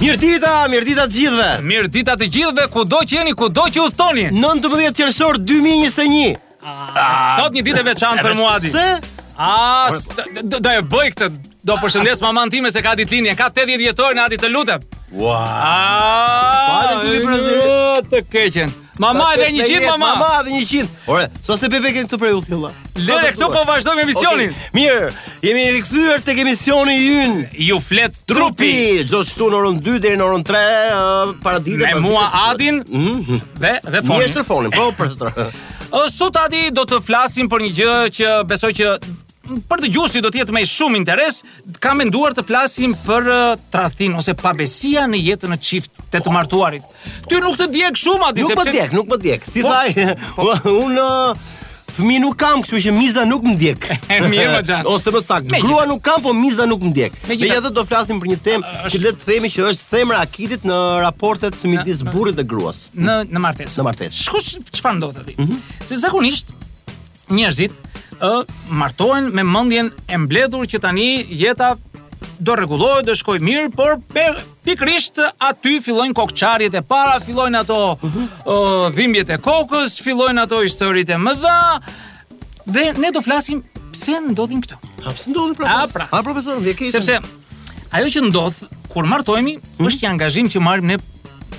Mirdita, mirdita të gjithëve. Mirdita të gjithëve kudo që jeni, kudo që udhtoni. 19 qershor 2021. Ah, sot një ditë e veçantë për Muadi. Pse? Ah, do e bëj këtë. Do përshëndes maman time se ka ditëlindje, ka 80 vjetorin, Adi të lutem. Wow. Ah, Adi të keqen. Mama edhe 100 mama. Mama edhe 100. Ore, sa se bebe këtu për ulti valla. Lëre këtu po vazhdojmë emisionin. Okay. Mirë, jemi rikthyer tek emisioni ynë. Ju flet trupi. Çdo të shtunë orën 2 deri në orën 3 uh, paraditës. Me mua Adin. Mhm. Dhe dhe fonin. Mirë, telefonin. Po, po. Sot Adi do të flasim për një gjë që besoj që për dëgjuesit do të jetë me shumë interes, kam menduar të flasim për uh, tradhtinë ose pabesia në jetën e çiftit të martuar. Ty nuk të djeg shumë aty sepse Nuk më djeg, nuk më djeg. Si po, thaj, po, unë uh, fëmijë nuk kam, kështu që miza nuk më djeg. Mirë më gjatë. Ose më saktë, grua nuk kam, po miza nuk më djeg. Megjithatë do flasim për një temë që le të themi që është thembra e Akilit në raportet midis burrit dhe gruas. Në, në martesë. Në martesë. Shkush, çfarë ndodh, mm -hmm. Se zakonisht, njerëzit ë martohen me mendjen e mbledhur që tani jeta do rregullohet, do shkojë mirë, por pikërisht aty fillojnë kokçarjet e para, fillojnë ato ë mhm. uh, dhimbjet e kokës, fillojnë ato historitë e mëdha dhe ne do flasim pse ndodhin këto. A pse ndodhin pra? A pra. A profesor, vjen keq. Sepse Ajo që ndodh kur martohemi mm -hmm. është një angazhim që marrim ne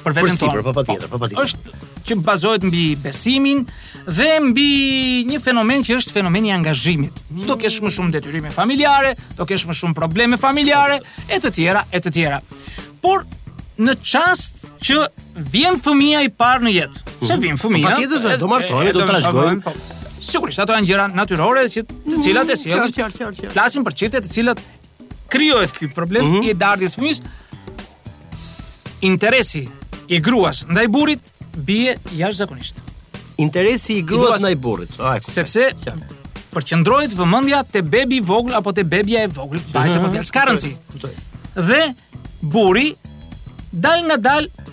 për veten tonë. Për po patjetër, po patjetër. Është që bazohet mbi besimin dhe mbi një fenomen që është fenomeni i angazhimit. Do kesh më shumë detyrime familjare, do kesh më shumë probleme familjare e të tjera e të tjera. Por në çast që vjen fëmija i parë në jetë. Mhm. Se vjen fëmija. Po patjetër, do martohemi, do trashëgojmë. Po, sigurisht, ato janë gjëra natyrore që të cilat e sjellin. Flasim për çifte të cilat krijohet ky problem mm -hmm. i ardhjes fëmijës interesi i gruas ndaj burrit bie jashtëzakonisht interesi i gruas ndaj burrit ah, sepse përqendrohet vëmendja te bebi i vogël apo te bebia e vogël, vajzë mm -hmm. apo djalë, s'ka rëndësi. Dhe Burri dalngadalë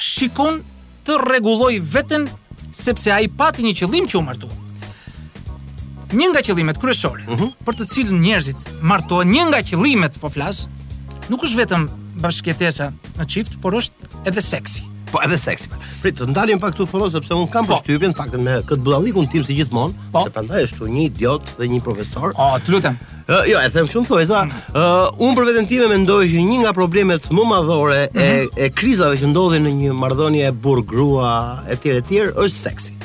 shikon të rregullojë veten sepse ai pati një qëllim që u martu. Një nga qëllimet kryesore uh mhm. -huh. për të cilën njerëzit martohen, një nga qëllimet po flas, nuk është vetëm bashkëjetesa në çift, por është edhe seksi. Po edhe seksi. Prit, të ndalim pak këtu fono sepse unë kam po. përshtypjen të paktën me këtë budallikun tim si gjithmonë, po. se prandaj është një idiot dhe një profesor. Oh, të lutem. Uh, jo, e them shumë, thoja, uh, unë për veten time mendoj që një nga problemet më madhore e, mhm. e krizave që ndodhin në një marrëdhënie burrë, grua, e tjerë, e tjerë, është seksi.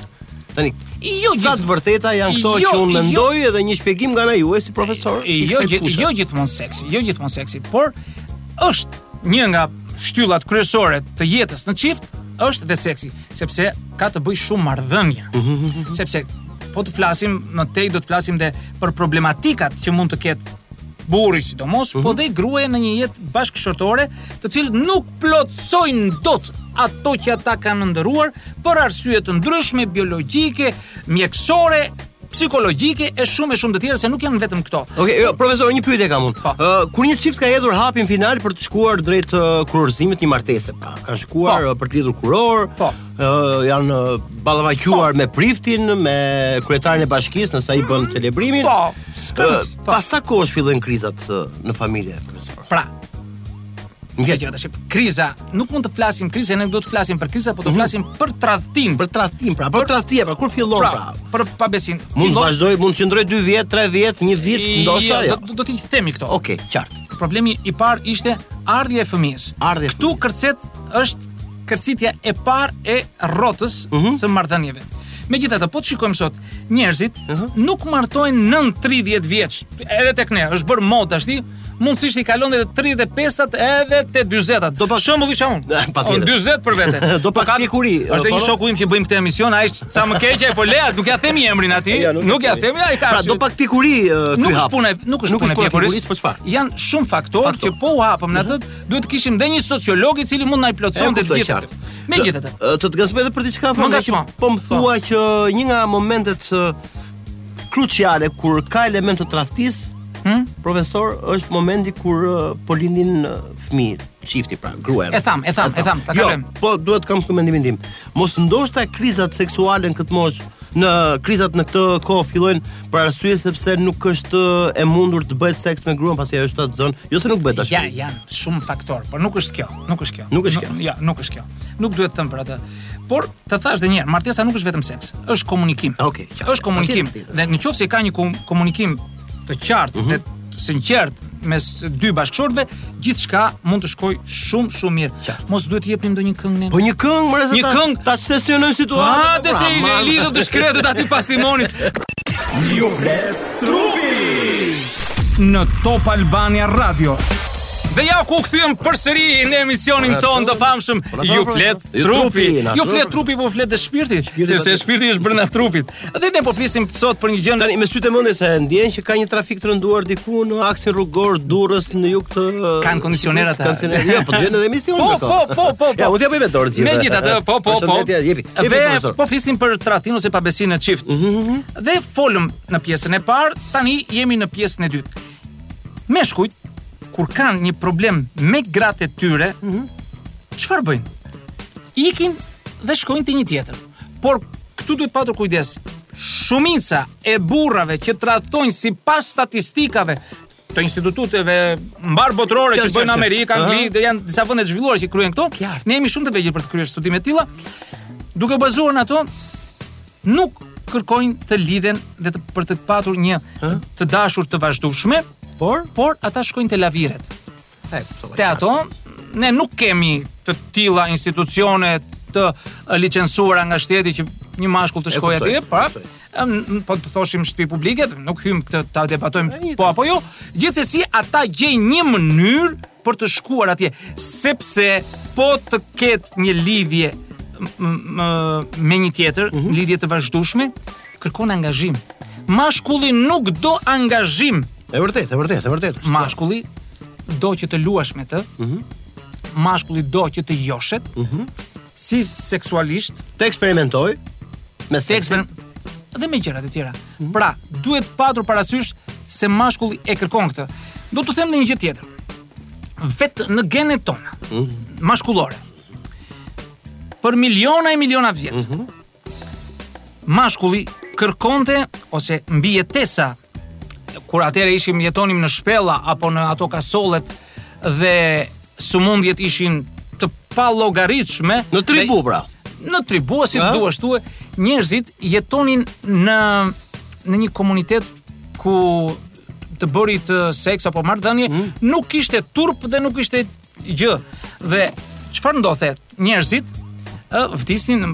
Tani, jo gjithë... sa të vërteta janë këto jo, që unë jo. mendoj jo, edhe një shpjegim nga ana juaj si profesor. E, jo, gjithë, jo gjithmonë seksi, jo gjithmonë seksi, por është një nga shtyllat kryesore të jetës në çift është dhe seksi. sepse ka të bëjë shumë marrëdhënia. Sepse po të flasim më tej do të flasim dhe për problematikat që mund të ketë burri sidomos, po dhe gruaja në një jetë bashkëshortore, të cilët nuk plotësojnë dot ato që ata kanë ëndërruar për arsye të ndryshme biologjike, mjekësore psikologjike e shumë e shumë të tjera se nuk janë vetëm këto. Okej, okay, jo, profesor, një pyetje kam unë. Uh, kur një çift ka hedhur hapin final për të shkuar drejt uh, kurorëzimit të një martese, pra, kanë shkuar uh, për të lidhur kurorë, po. Uh, janë uh, ballafaquar po. me priftin, me kryetarin e bashkisë, nëse ai bën celebrimin. Po. Uh, po. Pas sa kohë fillojnë krizat uh, në familje, profesor? Pra, Nuk e zgjat, tash. Kriza, nuk mund të flasim krizë, ne do të flasim për kriza, po të mhm. flasim për tradhtinë, për tradhtinë, pra për tradhtia, pra kur fillon pra. pra për pabesinë. Mund të vazhdojë, mund të qëndrojë 2 vjet, 3 vjet, 1 vit, ndoshta jo. Do t'i themi këto. Okej, qartë. Problemi i parë ishte ardhja e fëmijës. Ardhja. Këtu kërcet është kërcitja e parë e rrotës mhm. së marrëdhënieve. Megjithatë, po të shikojmë sot, njerëzit uh -huh. nuk martohen nën 30 vjeç. Edhe tek ne është bërë modë tash, mundësisht i kalon edhe 35-tat edhe te 40-tat. Ja për shembull isha unë. Unë 40 për vete. Do pak pjekuri. Është një shoku im që bëjmë këtë emision, ai është ca më keq, po lëre, nuk ja themi emrin atij. Jo, nuk ja themi, ai ka. Pra do pak pjekuri ky Nuk është punë, nuk është punë pjekurie, po çfarë? Janë shumë faktorë që po u hapëm në atë, mhm. duhet të kishim dhe një sociolog i cili mund na i plotësonte të gjitha. Megjithatë, të të ngacmoj edhe për diçka, meqë më thua po. që një nga momentet kruciale kur ka elemente të tradhtisë, hmm? profesor, është momenti kur uh, po lindin uh, fëmijët, çifti pra, gruaja. E thamë, e thamë, e thamë, ta jo, kalojmë. Jo, po dua të them këtë mendimin tim. Mos ndoshta krizat seksuale në këtë moshë në krizat në këtë kohë fillojnë për arsye sepse nuk është e mundur të bëhet seks me gruan pasi ajo është shtatzënë, jo se nuk bëhet tash. Ja, janë shumë faktorë, por nuk është kjo, nuk është kjo. Nuk është kjo. Ja, nuk është kjo. Nuk duhet të them për atë. Por Të thashë edhe një herë, martesa nuk është vetëm seks, është komunikim. Okej. Okay, është komunikim. Dhe në qoftë se ka një komunikim të qartë mm -hmm. dhe të sinqertë mes dy bashkëshortëve, gjithçka mund të shkojë shumë shumë mirë. Qartë. Mos duhet të jepnim ndonjë këngë ne. Po një këngë, më rezultat. Një këngë ta çtensionojmë situatën. Ah, se i lodhëm të shkretët aty pas timonit. Ju vret trupi. Në Top Albania Radio. Dhe ja ku u kthyem përsëri në emisionin tonë të famshëm. Po, Ju flet Trupi, jo flet trupi, po flet dhe shpirti, sepse shpirti është brenda trupit. Dhe ne po flisim sot për një gjë. Tani me sytë e mendjes e ndjen që ka një trafik të rënduar diku në aksin rrugor Durrës në jug të Kan kondicionera të. Kan jo, po dëgjojnë edhe emision po, po, po, po, po. Ja, u japim dorë gjithë. Megjithatë, po, po, po. Jepi. Jepi Po flisim për tradhtinë ose pabesinë në çift. Mhm, mhm, mhm. Dhe folëm në pjesën e parë, tani jemi në pjesën e dytë. Meshkujt kur kanë një problem me gratë e tyre, mhm. çfarë mm -hmm. bëjnë? Ikin dhe shkojnë te një tjetër. Por këtu duhet patur kujdes. Shumica e burrave që tradhtojnë sipas statistikave të instituteve mbarëbotërore që bëjnë Amerikë, Angli, uh -huh. janë disa vende të zhvilluara që kryejnë këto. Ne jemi shumë të vegjël për të kryer studime të tilla. Duke u bazuar në ato, nuk kërkojnë të lidhen dhe të, për të patur një të dashur të vazhdueshme, por por ata shkojnë te laviret. E, po, Te ato ne nuk kemi të tilla institucione të e, licensuara nga shteti që një mashkull të shkojë kuptoj, atje, pra, em, n- po të thoshim shtëpi publike, nuk hyjmë këtë ta debatojmë po apo jo. Gjithsesi ata gjejnë një mënyrë për të shkuar atje, sepse po të ketë një lidhje me një tjetër, mm -hmm. lidhje të vazhdueshme, kërkon angazhim. Mashkulli nuk do angazhim. E vërtet, e vërtet, e vërtet. Mashkulli do që të luash me të. Mm -hmm. Mashkulli do që të joshet. Mm -hmm. Si seksualisht të eksperimentojë me seksin dhe me gjërat e tjera. Mhm. Pra, duhet të patur parasysh se mashkulli e kërkon këtë. Do t'ju them dhe një gjë tjetër. Vetë në genet tona, mm -hmm. mashkullore. Për miliona e miliona vjet. Mm -hmm. Mashkulli kërkonte ose mbijetesa kur atëherë ishim jetonim në shpella apo në ato kasollet dhe sëmundjet ishin të pallogaritshme në tribu pra. Në tribu si të duash thuaje, njerëzit jetonin në në një komunitet ku të bërit seks apo marrëdhënie mm. nuk kishte turp dhe nuk kishte gjë. Dhe çfarë ndodhte? njerëzit ë vdisnin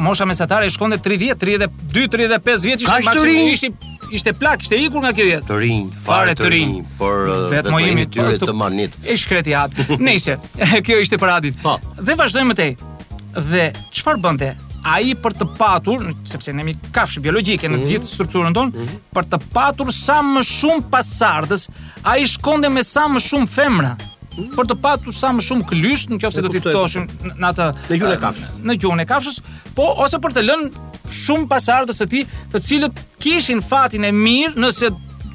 mosha mesatare shkonte 30, 32, 35 vjeç ishte maksimumi ishte ishte plak, kishte ikur nga kjo jetë. Të rinj, fare të rinj, por vetëm i jemi tyre të manit. E shkreti at. Nëse kjo ishte për atit. Po. Dhe vazhdojmë më tej. Dhe çfarë bënte? Ai për të patur, sepse ne jemi kafshë biologjike në mhm. gjithë strukturën tonë, mhm. për të patur sa më shumë pasardhës, ai shkonte me sa më shumë femra. për të patur sa më shumë këlysh në qoftë se do të flisnim në atë në gjuhën e kafshës. Në gjuhën e kafshës, po ose për të lënë shumë pasardhës të tij, të cilët kishin fatin e mirë nëse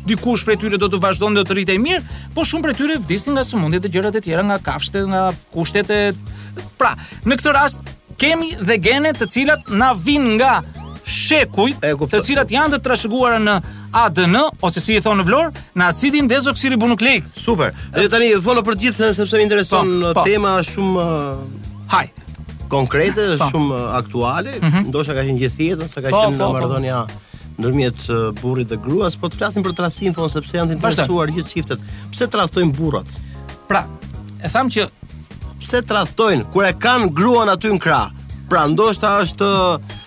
dikush prej tyre do të vazhdonte të rritej mirë, po shumë prej tyre vdisnin nga sëmundjet e gjërat e tjera, nga kafshët, nga kushtet e pra, në këtë rast kemi dhe gene të cilat na vijnë nga shekujt, të cilat janë të trashëguara në ADN ose si i thonë në Vlorë, në acidin dezoksiribonukleik. Super. Dhe tani fol për të gjithë sepse më intereson po, uh, po. tema shumë uh, haj konkrete, po. shumë uh, aktuale, mm -hmm. ndoshta ka qenë gjithë jetën, sa ka po, qenë po, po. marrëdhënia ndërmjet uh, burrit dhe gruas, po të flasim për tradhtinë thonë sepse janë të interesuar gjithë çiftet. Pse tradhtojnë burrat? Pra, e thamë që pse tradhtojnë kur e kanë gruan aty në krah? Pra, ndoshta është uh,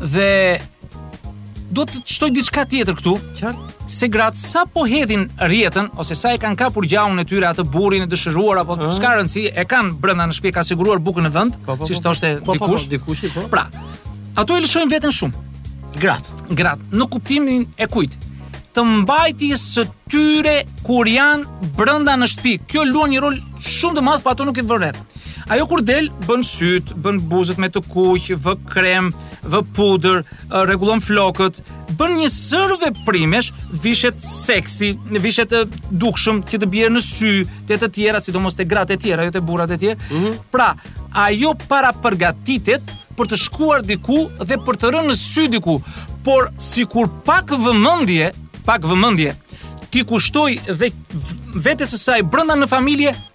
Dhe dua të shtoj diçka tjetër këtu. Qartë. Se gratë sapo hedhin rrjetën ose sa e kanë kapur gjahun e tyre atë burrin e dëshiruar apo ah. s'ka rëndësi, e kanë brenda në shtëpi ka siguruar bukën e vet, po, po, siç po. thoshte dikush, dikush po. Pra, ato e lëshojnë veten shumë. Gratë, gratë, në kuptimin e kujt? Të mbajtjes së tyre kur janë brenda në shtëpi. Kjo luan një rol shumë të madh, pa po ato nuk e vënë re. Ajo kur del, bën sytë, bën buzët me të kuq, vë krem, vë pudër, rregullon flokët, bën një sërë veprimesh, vishet seksi, vishet dukshëm që të bjerë në sy, te të tjerat, sidomos te gratë e tjera, jo te burrat e tjerë. Mm -hmm. Pra, ajo parapërgatitet për të shkuar diku dhe për të rënë në sy diku, por sikur pak vëmendje, pak vëmendje, t'i kushtojë dhe vetes së saj brenda në familje,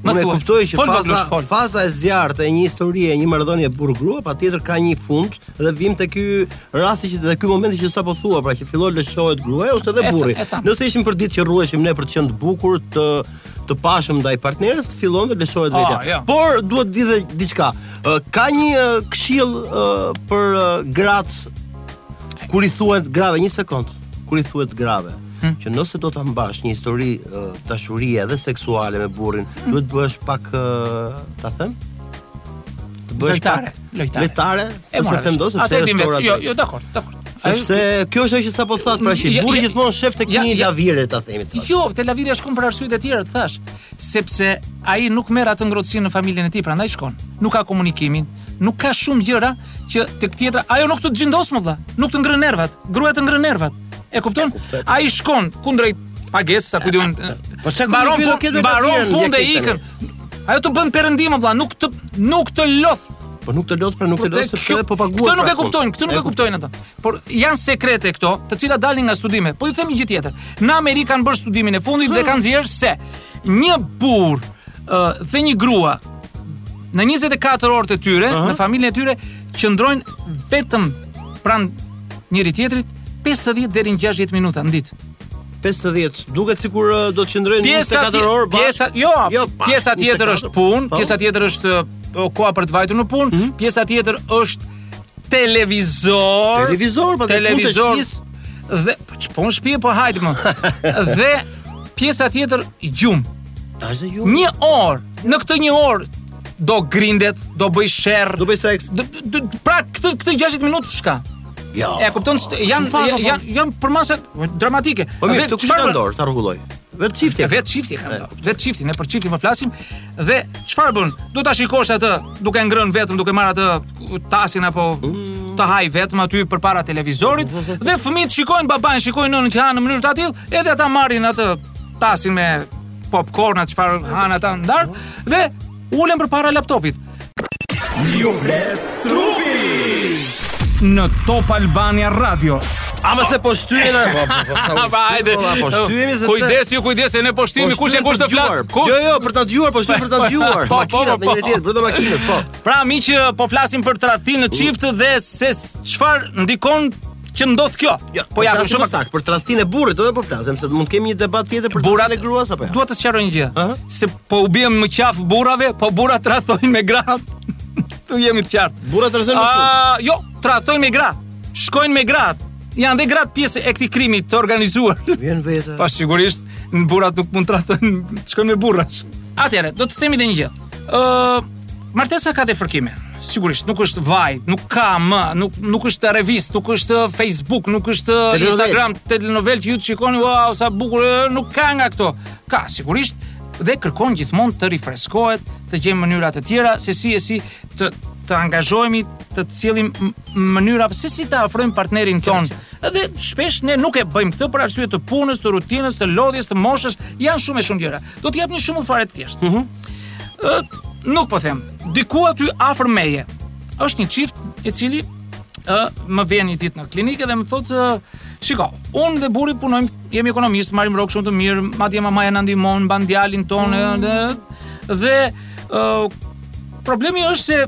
Unë e kuptoj që faza, blush, faza e zjarrtë e një historie, një marrëdhënie burr-grua, patjetër ka një fund dhe vim te ky rasti që te ky momenti që sapo thoe, pra që fillon lëshohet gruaja ose edhe burri. Nëse ishim për ditë që rruheshim ne për të qenë të bukur, të të pashëm ndaj partneres, fillon të lëshohet ah, vetja. Ja. Por duhet di dhe diçka. Ka një këshillë për gratë kur i thuhet grave një sekond, kur i thuhet grave. hmm. që nëse do ta mbash një histori uh, dashurie edhe seksuale me burrin, hmm. duhet të bësh pak uh, ta them të bësh lojtare, lojtare. Lojtare, se s'e them dot se pse është ora. Jo, jo, dakord, dakord. Sepse kjo është ajo që sapo thatë pra që burri gjithmonë shef tek një lavire ta themi tash. Jo, te lavire shkon për arsye të tjera, thashë, sepse ai nuk merr atë ngrohtësinë në familjen e tij, prandaj shkon. Nuk ka komunikimin, nuk ka shumë gjëra që tek tjetra ajo nuk të xhindos me llaf, nuk të ngre nervat, gruaja të ngre nervat. E kupton? Ai shkon kundrejt pagesë, s'e kupton. Po sa mbaron punë, po mbaron punë dhe ikën. Ajo të bën perëndim vëlla, nuk të nuk të lodh. Po nuk të lodh, pra nuk të lodh sepse po paguhet. Këto nuk e kuptojnë, këtë nuk e kuptojnë ata. Por janë sekrete këto, të cilat dalin nga studime. Po ju them një gjë tjetër. Në Amerikë kanë bërë studimin e fundit dhe kanë nxjerrë se një burrë dhe një grua në 24 orët e tyre, në familjen e tyre, qëndrojnë vetëm pranë njëri-tjetrit 50 deri në 60 minuta në ditë. 50. Duket sikur uh, do të qëndrojnë 24 orë bashkë. Pjesa, jo, jo pa, pjesa tjetër është punë, po. pjesa tjetër është uh, po, koha për të vajtur në punë, mm -hmm. pjesa tjetër është televizor. Televizor, po televizor. Dhe po çpon shtëpi po hajt më. dhe pjesa tjetër gjumë. Një orë, në këtë një orë do grindet, do bëjë sherr, do bëjë seks. Pra këtë këtë 60 minutësh ka? Ja. E kupton se janë po. janë janë përmasa dramatike. Po mirë, të çfarë në dorë, ta rregullojë. Vetë çifti. Vetë çifti kanë. Vetë çifti, ne për çiftin po flasim. Dhe çfarë bën? Do ta shikosh atë duke ngrënë vetëm, duke marrë atë tasin apo të hajë vetëm aty përpara televizorit dhe fëmijët shikojnë babain, shikojnë nënën që hanë në mënyrë të tillë, edhe ata marrin atë tasin me popcorn atë çfarë hanë ata ndar dhe ulen përpara laptopit. Ju flet trupi. Në Top Albania Radio. A më se po shtyhemi... Po, po, po, sa u Ba, hajde. shtyje, po, po shtyhemi se... Kujdes ju, kujdes se ne po shtyhemi, kush e kush të flasë? Ku? Jo, jo, për ta dëgjuar, po shtyhemi për ta dëgjuar. Po, po, Makinat, po, me po. njëri-tjetrin, brenda makinës, po. Pra, miq, po flasim për tradhtinë në çift dhe se s- çfarë ndikon që ndodh kjo. Jo, po, po ja flasim shumë saktë për tradhtinë e burrit, edhe po flasim se mund të kemi një debat tjetër për burrat e gruas apo jo. Dua të sqaroj një gjë. Uh -huh. Se po u biem më qafë burrave, po burrat tradhtojnë me gra. Të jemi të qartë. Burrat tradhtojnë më shumë. Ah, jo, tradhtojnë me gra. Shkojnë me gra. Janë dhe gratë pjesë e këtij krimi të organizuar. Vjen vetë. Po sigurisht, ne burrat nuk mund të tradhtojnë, shkojnë me burra. Atëherë, do të themi dhe një gjë. Ëh, uh, Martesa ka dhe fërkime. Sigurisht, nuk është vaj, nuk ka më, nuk nuk është revistë, nuk është Facebook, nuk është Telenovelë. Instagram, telenovelë që ju të shikoni, wow, sa bukur, e, nuk ka nga këto. Ka, sigurisht, dhe kërkon gjithmonë të rifreskohet, të gjejmë mënyra të tjera se si e si të të angazhohemi, të sjellim mënyra se si ta afrojmë partnerin tonë. Dhe shpesh ne nuk e bëjmë këtë për arsye të punës, të rutinës, të lodhjes, të moshës, janë shumë e shumë gjëra. Do të jap një shembull fare të thjeshtë. Mhm. Ë, nuk po them. Diku aty afër meje është një çift i cili ë më vjen një ditë në klinikë dhe më thotë ë, shiko, unë dhe burri punojmë, jemi ekonomistë, marrim rrogë shumë të mirë, madje mamaja na ndihmon, mban djalin tonë ë, dhe ë problemi është se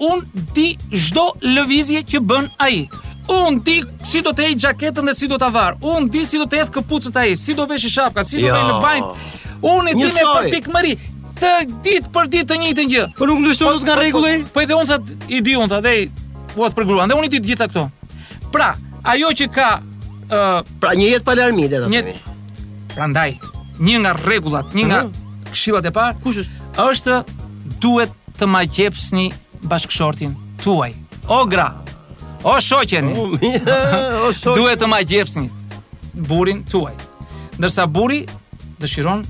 Unë di çdo lëvizje që bën ai. Unë di si do të heq xhaketën dhe si do ta var. Unë di si do të heq këpucët ai, si do veshi shapkat, si do jo. vej në banjë. Unë di me përpikmëri të ditë për ditë të njëjtën gjë. Po nuk ndryshon po, dot nga po, po, rregulli? Po edhe unë that i di unë that, ej, u as për gruan. Dhe unë i di të gjitha këto. Pra, ajo që ka ë uh, pra një jetë pa larmi le ta themi. Prandaj, një nga rregullat, një nga mhm. këshillat e parë, kush është? Është duhet të magjepsni bashkëshortin tuaj. O gra, o shoqe, O, mi, o, shoqe. duhet të magjepsni burrin tuaj. Ndërsa burri dëshiron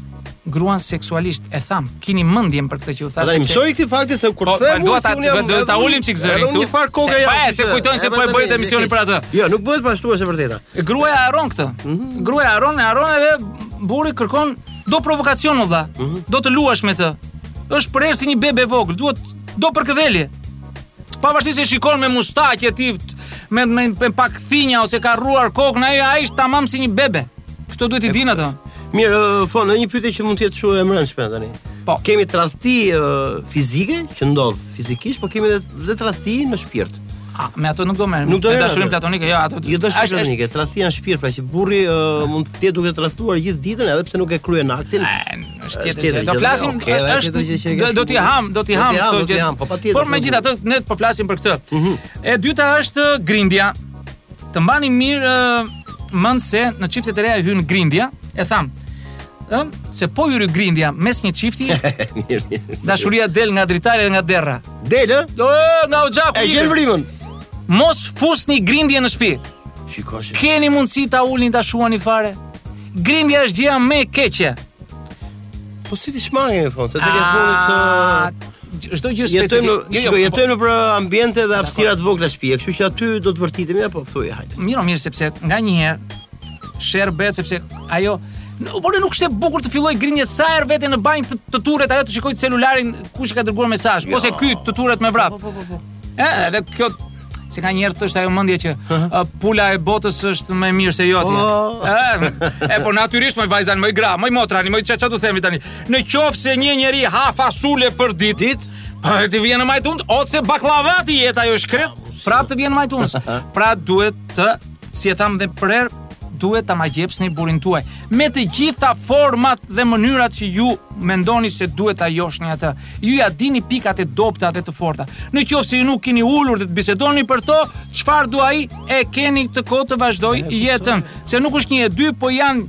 gruan seksualisht, e tham, kini mendjen për këtë që u thashë. Ata i mëshoj këtij fakti se kur Po, them po, dua ta- unë jam do- do ta edhe ulim unë- çik zërin edhe unë këtu. një farë koke Se, jam. pa, e, se kështu që- kujtojnë se edhe po e tani, bëjmë emisionin e keq. për atë. Jo, nuk bëhet po ashtu është e vërteta. Gruaja e harron këtë. Gruaja e harron, e harron edhe burri kërkon Do provokacion o vlla. Mm -hmm. Do të luash me të. Është përherë si një bebe vogël, duhet do përkëdhelje. Pavarësisht se shikon me mustaqe ti me me, me pak thinja ose ka rruar kokën ai ai është tamam si një bebe. Kështu duhet t'i dinë ato. Mirë, po një pyetje që mund të jetë shumë e rëndësishme tani. Po. Kemi tradhti uh, fizike që ndodh fizikisht, po kemi edhe tradhti në shpirt. A, me ato nuk do merrem. Nuk do merrem. Dashurinë platonike, jo, ato. Jo dashurinë platonike, tradhtia në shpirt, pra që burri uh, mund të jetë duke tradhtuar gjithë ditën edhe pse nuk e kryen aktin. Është tjetër gjë. Do flasim, është do t'i ham, do t'i ham këto gjë. Po, Por megjithatë ne po flasim për këtë. Mhm. E dyta është grindja. Të mbani mirë mend se në çiftet e reja hyn grindja, e tham. Ë, se po hyri grindja mes një çifti, dashuria del nga dritarja dhe nga dera. Del, ë? Jo, nga oxhaku. E gjen vrimën. Mos fusni grindje në shtëpi. Shiko. Keni mundësi ta ulni ta shuani fare. Grindja është gjëja më e keqe. Po si t'i shmangesh në fund, se të ke fundit të çdo gjë specifike. Jetojmë, jo, jo, shiko, po- jetojmë nëpër ambiente dhe hapësira të vogla shtëpie, kështu që aty do të vërtitemi apo thuaj hajde. Mirë, mirë sepse nganjëherë Sherr bëhet sepse ajo Po nuk është e bukur të fillojë grindje sa herë vete në banjë të, të turret ajo të shikojë celularin kush i ka dërguar mesazh ose ky të turret me vrap. Po po po po. E, edhe kjo se ka njëherë është ajo mendje që uh, pula e botës është më e mirë se jotja. Oh. E, e, po natyrisht moj vajza, moj gra, moj motra, moj çfarë do themi tani. Në qoftë se një njeri ha fasule për ditë, ditë? pa po, të vjen në majë të hundës, ose bakllava të jetë ajo e shkretë, prapë të vjen në majë të hundës. Pra duhet të si e thamë dhe përherë, duhet ta magjepsni burrin tuaj me të gjitha format dhe mënyrat që ju mendoni se duhet ta joshni atë. Ju ia dini pikat e dobta dhe të forta. Në qoftë se ju nuk keni ulur dhe të bisedoni për to, çfarë do ai e keni të kotë të vazhdojë jetën, se nuk është një e dy, po janë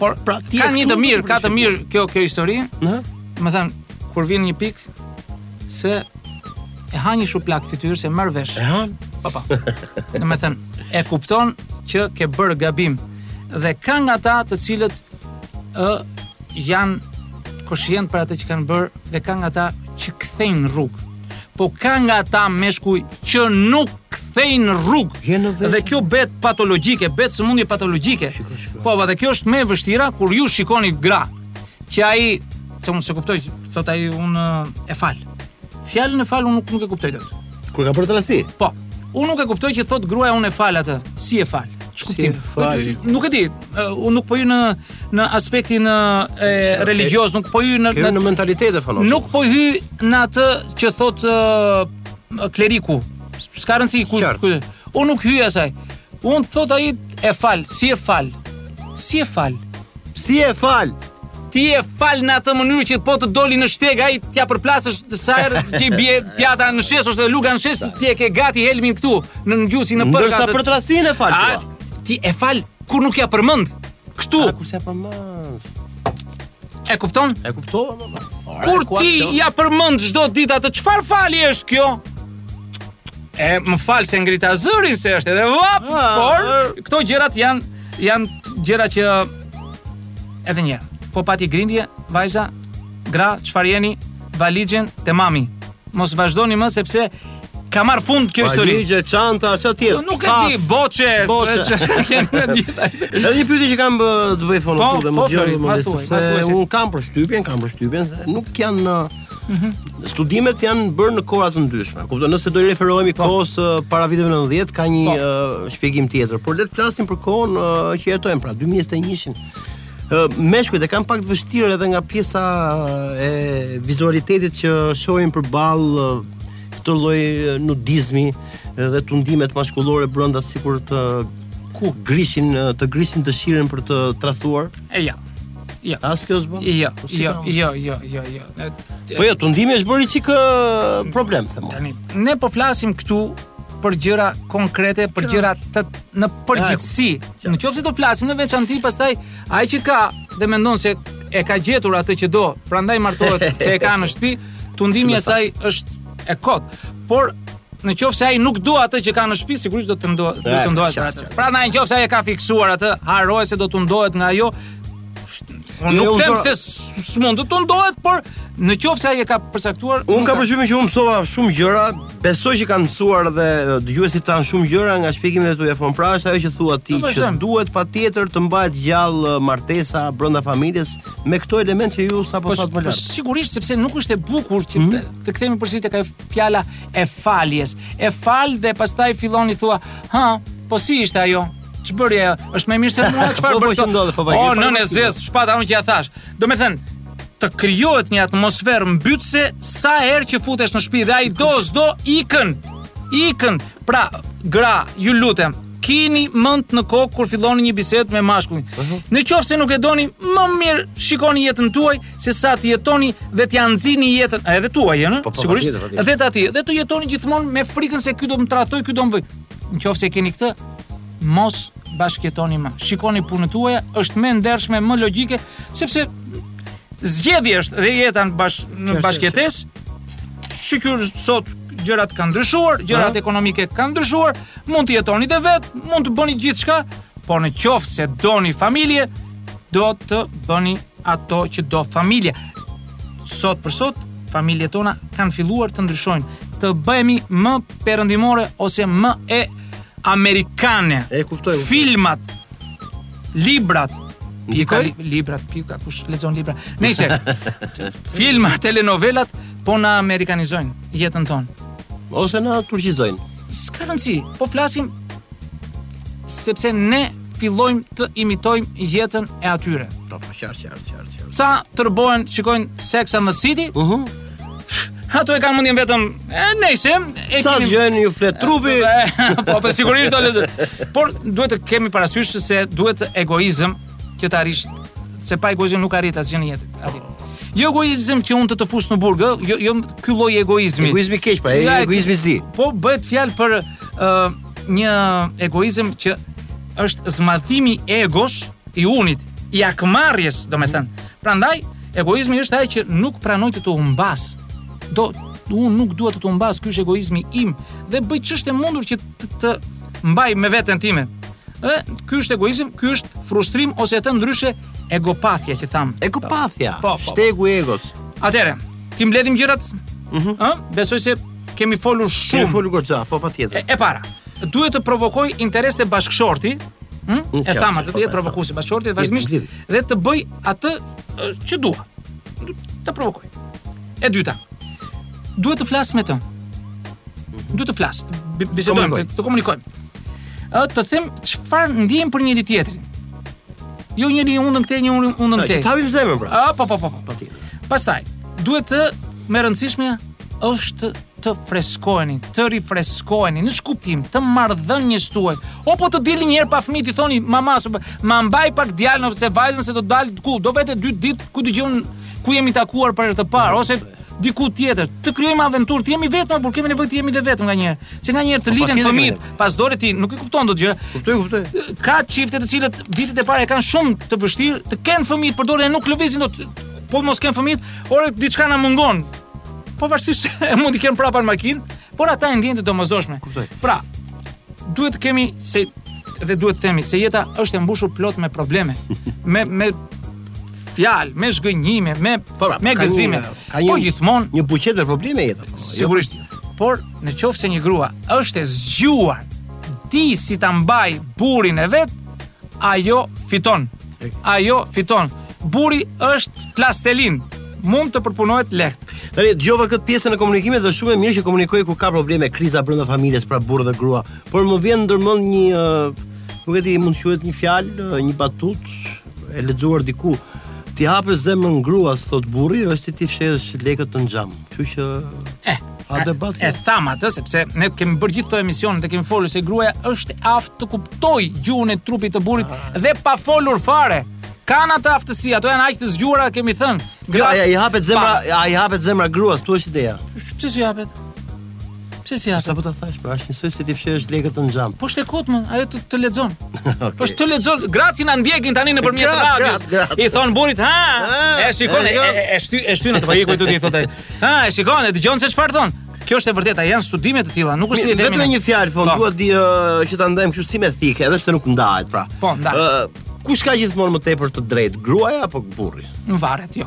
Por prapë ti ka një të mirë, ka të mirë kjo kjo histori. Ëh. Domethënë kur vjen një pikë se e ha një shuplakë fytyrës e merr vesh. E ha. Po po. Domethënë e kupton që ke bërë gabim dhe ka nga ata të cilët ë janë koshient për atë që kanë bërë dhe ka nga ata që kthejnë rrugë. Po ka nga ata meshkuj që nuk kthejnë rrugë. Je në vetë. Dhe kjo bëhet patologjike, bëhet sëmundje patologjike. Shiko, shiko. Po, dhe kjo është më e vështira kur ju shikoni gra që ai, që unë s'e kuptoj, thotë ai unë e fal. Fjalën e fal unë nuk, nuk e kuptoj dot. Kur ka bërë tradhti? Po. Unë nuk e kuptoj që thotë gruaja unë e fal atë. Si e fal? Ç'kuptim? Si e fal? Nuk e di. Unë nuk po hyj në në aspektin e religjioz, nuk po hyj në në, në mentalitete fanatike. Nuk po hyj në atë që thotë uh, kleriku. S'ka rëndësi ku ku. Unë nuk hyj asaj. Unë thotë ai e fal, si e fal. Si e fal. Si e fal. Ti e fal në atë mënyrë që po të doli në shteg ai t'ia përplasësh sa herë që bie pjata në shesh ose luga në shesh ti e ke gati helmin këtu në gjusin në përkat. Ndërsa për tradhtinë e fal. Ti e fal kur nuk ia përmend. Këtu. A, kur s'ia përmend. E kupton? E kuptova më. Kur ti ia përmend çdo ditë atë çfarë falje është kjo? E më fal se ngrita zërin se është edhe vapë, ah, por ah. këto gjërat janë janë gjëra që edhe një. Po pati grindje, vajza, Gra, çfarë jeni? Valixhen te mami. Mos vazhdoni më sepse ka marrë fund kjo histori. Valixhe, çanta, ça tjetër? Nuk e di, boçe. Boçe. Edhe një pyetje që kam të bëj fono po, dhe më gjë po, më thuaj. Se unë kam përshtypjen, kam përshtypjen se nuk janë në mhm. Studimet janë bërë në kohra të ndryshme. Kupton, nëse do i referohemi po. kohës para viteve 90, ka një shpjegim tjetër, por le të flasim për kohën që jetojmë, pra 2021-shin. meshkujt e kanë pak të vështirë edhe nga pjesa e vizualitetit që shohin përballë këtë lloj nudizmi dhe tundimet mashkullore brenda sikur të ku grishin të grishin dëshirën për të tradhtuar. E ja. Ja. As kjo s'bën. Ja. Po ja, ja, ja, ja, ja. Po jo, tundimi është bërë çik problem them. Tani, ne po flasim këtu për gjëra konkrete, për gjëra të në përgjithësi. Në qoftë se do flasim në veçanti, pastaj ai që ka dhe mendon se e ka gjetur atë që do, prandaj martohet se e ka në shtëpi, tundimi i saj është e kotë. Por në qoftë se ai nuk do atë që ka në shtëpi, sigurisht do tundohet, do tundohet. Pra në qoftë se ai e ka fiksuar atë, harroje se do tundohet nga ajo, Unë jo, nuk them se s'mund të tundohet, por në qoftë se ai e ka përcaktuar, unë kam përgjithësim që unë mësova shumë gjëra, besoj që kanë mësuar dhe dëgjuesit tanë shumë gjëra nga shpjegimet e tua fon pra është ajo që thua ti që duhet patjetër të mbahet gjallë martesa brenda familjes me këto element që ju sapo po, thatë më po, lart. Sigurisht sepse nuk është e bukur që të, mhm. të kthehemi përsëri tek ajo fjala e faljes. E fal dhe pastaj fillon i thua, "Ha, po si ishte ajo?" Ç'bëri ajo? Është më mirë se mua, çfarë bën? Po po ndodh, po bëj. Po, në në zez, çfarë tani që ja thash. Domethënë, të krijohet një atmosferë mbytëse sa herë që futesh në shtëpi dhe ai do s'do ikën. Ikën. Pra, gra, ju lutem, kini mend në kokë kur filloni një bisedë me mashkullin. Uh mhm. -huh. Në qoftë se nuk e doni, më mirë shikoni jetën tuaj se sa të jetoni dhe t'ja nxini jetën edhe tuajën, ëh, po, po, sigurisht. Po, edhe atij, dhe të jetoni gjithmonë me frikën se ky do të më tradhtojë, ky do më bëj. në qoftë se keni këtë, mos bashkjetoni më. Shikoni punët tuaja, është më e ndershme, më logjike, sepse zgjedhje është dhe jeta në bash, në bashkëjetesë, shiko sot gjërat kanë ndryshuar, gjërat ekonomike kanë ndryshuar, mund të jetoni dhe vetë, mund të bëni gjithçka, por në qoftë se doni familje, do të bëni ato që do familja. Sot për sot, familjet tona kanë filluar të ndryshojnë, të bëhemi më perëndimore ose më e amerikane. E kuptoj. Filmat, librat, pika li, librat, pika kush lexon libra. Nejse filmat, telenovelat po na amerikanizojnë jetën tonë. Ose na turqizojnë. S'ka rëndësi, po flasim sepse ne fillojmë të imitojmë jetën e atyre. Po, po, qartë, qartë, qartë. Sa tërbohen, shikojnë Sex and the City, uh mhm. -huh. Ato e kanë mundin vetëm, e nejse, e Sa kemi... gjën ju flet trupi. po, po sigurisht do le. Por duhet të kemi parasysh se duhet egoizëm që të arrish se pa egoizëm nuk arrihet asgjë në jetë. Atë. Jo egoizëm që unë të të fus në burg, jo jo ky lloj egoizmi. Egoizmi i keq pra, ja, egoizmi i zi. Po bëhet fjalë për uh, një egoizëm që është zmadhimi i egos i unit, i hakmarrjes, domethënë. Prandaj Egoizmi është ai që nuk pranoj të të humbas. Do unë nuk dua të të humbas, ky është egoizmi im dhe bëj ç'është e mundur që të, të mbaj me veten time. Ë, ky është egoizëm, ky është frustrim ose atë ndryshe egopatia që thamë. Egopatia. Po, po, po. Shtegu i egos. Atëherë, t'i mbledhim gjërat? Ëh, mm -hmm. besoj se kemi folur shumë. Kemi folur goxha, po patjetër. E, e para, duhet të provokojë interes te bashkëshorti, hm? E thamë atë të jetë provokues i bashkëshortit, vazhdimisht dhe të bëjë atë që dua. Ta provokoj. E dyta. Duhet të flas me të. Duhet të flas, të bisedojmë, të komunikojmë. Ë të them çfarë ndiejmë për njëri tjetrin. Jo njëri hundën këtej, njëri hundën këtej. Të hapim zemrën pra. Ah, po po po po. Patjetër. Pastaj, duhet të, më e rëndësishmja është të freskoheni, të rifreskoheni, në ç'kuptim, të marrëdhënies tuaj, opo të dilni një herë pa fëmijë, t'i thoni mamasë, ma mbaj pak djalin, ose vajzën se do dal te ku, do vete dy ditë, ku dëgjon, ku jemi takuar për herë të parë, ose diku tjetër, të krijojmë aventurë, të jemi vetëm, por kemi nevojë të jemi dhe vetëm nganjëherë, se nganjëherë të po, lidhen fëmijët, pas dore ti, nuk i kupton dot gjërat, kuptoj, kuptoj, ka çifte të cilët vitet e para e kanë shumë të vështirë, të kenë fëmijët për dore e nuk lëvizin dot, po mos kenë fëmijët, ore diçka na mungon, Pavarësisht se mund t'i kenë prapa në makinë, por ata e ndjejnë të domosdoshme. Kuptoj. Pra, duhet të kemi se dhe duhet të themi se jeta është e mbushur plot me probleme, me me fjalë, me zhgënjime, me po, pra, me gëzime. Ka një, po gjithmonë një buqetë me probleme jeta. Po, jo? Sigurisht. Jo. Por në qoftë se një grua është e zgjuar, di si ta mbajë burrin e vet, Ajo fiton. Ajo fiton. Burri është plastelinë. Mund të përpunohet lehtë. Tani dëgjova këtë pjesën e komunikimit dhe shumë e mirë që komunikojnë kur ka probleme, kriza brenda familjes pra burrë dhe grua. Por më vjen ndërmend një uh, nuk e di, mund të quhet një fjalë, një batutë e lexuar diku. T'i hapësh zemrën gruas, thotë burri, është si t'i fshehësh lekët në xham. Kështu që eh, a debat e thamë atë sepse ne kemi bërë gjithë këto emisione dhe kemi folur se gruaja është e aftë të kuptojë gjuhën e trupit të burrit ah. dhe pa folur fare. Kanë atë aftësi, ato janë aq të zgjuara, kemi thënë. Jo, a i hapet zemra, a i hapet zemra gruas, thua, është ideja. Pse s'i hapet? Pse s'i hapet? Sapo ta thashë, pra është njësoj si t'i fshehësh lekët në xham. Po është e kotë më, ajo të, të lexon. okay. Po të lexon, gratë që na ndjekin tani nëpërmjet radios. I thonë burrit, ha, ah, e shikon, e, e, e shty, e shty në të po iku ti thotë. Ha, e shikon, e dëgjon se çfarë thonë. Kjo është e vërtetë, janë studime të tilla, nuk është si e themi. Vetëm një fjalë, po, po. dua të di që ta ndajmë kështu si me thikë, edhe pse nuk ndahet, pra. Po, ndahet. Kush ka gjithmonë më tepër të drejtë, gruaja apo burri? Varet, jo.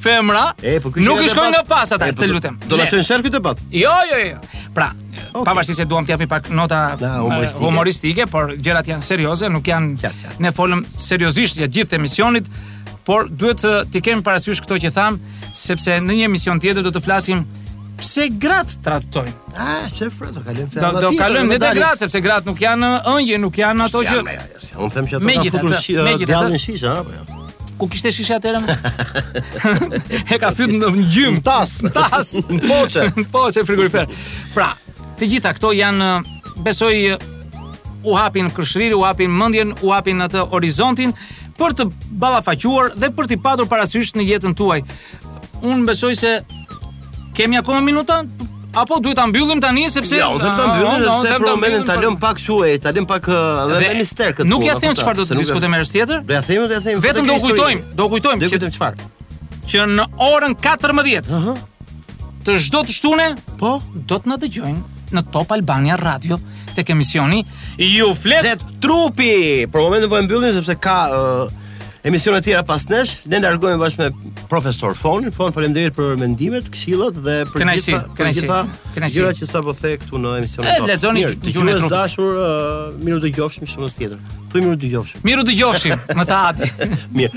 femrave, po nuk i shkojnë nga pas ata, po të lutem. Do na çojnë sherr këtë debat. Jo, jo, jo. Pra, okay. pavarësisht se duam të japim pak nota ë, humoristike. humoristike, por gjërat janë serioze, nuk janë qar, qar. ne folëm seriozisht gjatë gjithë emisionit, por duhet të t'i kemi parasysh këto që thamë, sepse në një emision tjetër do të flasim pse gratë tradhtojnë. Ah, çe fre do kalojmë te. Do do kalojmë te gratë sepse gratë nuk janë engjëj, nuk janë ato që. Unë them që ato kanë futur djallin në shishe apo jo. Ku kishte shishe atëherë? e ka thyt në gjym, tas, tas, poçe, poçe frigorifer. Pra, të gjitha këto janë besoj u hapin kureshtjen, u hapin mendjen, u hapin atë horizontin për të ballafaquar dhe për t'i patur parasysh në jetën tuaj. Unë besoj se Kemi akoma minuta? Apo duhet ta mbyllim tani sepse Jo, do ta mbyllim ah, sepse për momentin ta lëm pak kështu e ta lëm pak edhe me mister këtu. Nuk ja themi çfarë do të diskutojmë herës tjetër. Do ja them, do ja them. Vetëm do kujtojmë, do kujtojmë. Do kujtojmë çfarë? Që në orën 14. Ëh. Të çdo të shtune, po, do të na dëgjojnë në Top Albania Radio tek emisioni Ju flet trupi. Për momentin po e mbyllim sepse ka emisione të tjera pas nesh. Ne largohemi bashkë me profesor Fonin. Fon, faleminderit për mendimet, këshillat dhe për kënaqësi, gjitha, për kënaqësi, gjitha kënaqësi. gjërat që sapo the këtu në emisionin tonë. Lexoni gjuhën e trupit. dashur, uh, mirudëgjofshim të shtunës tjetër. Thuaj mirudëgjofshim. Mirudëgjofshim, më tha ati. Mirë.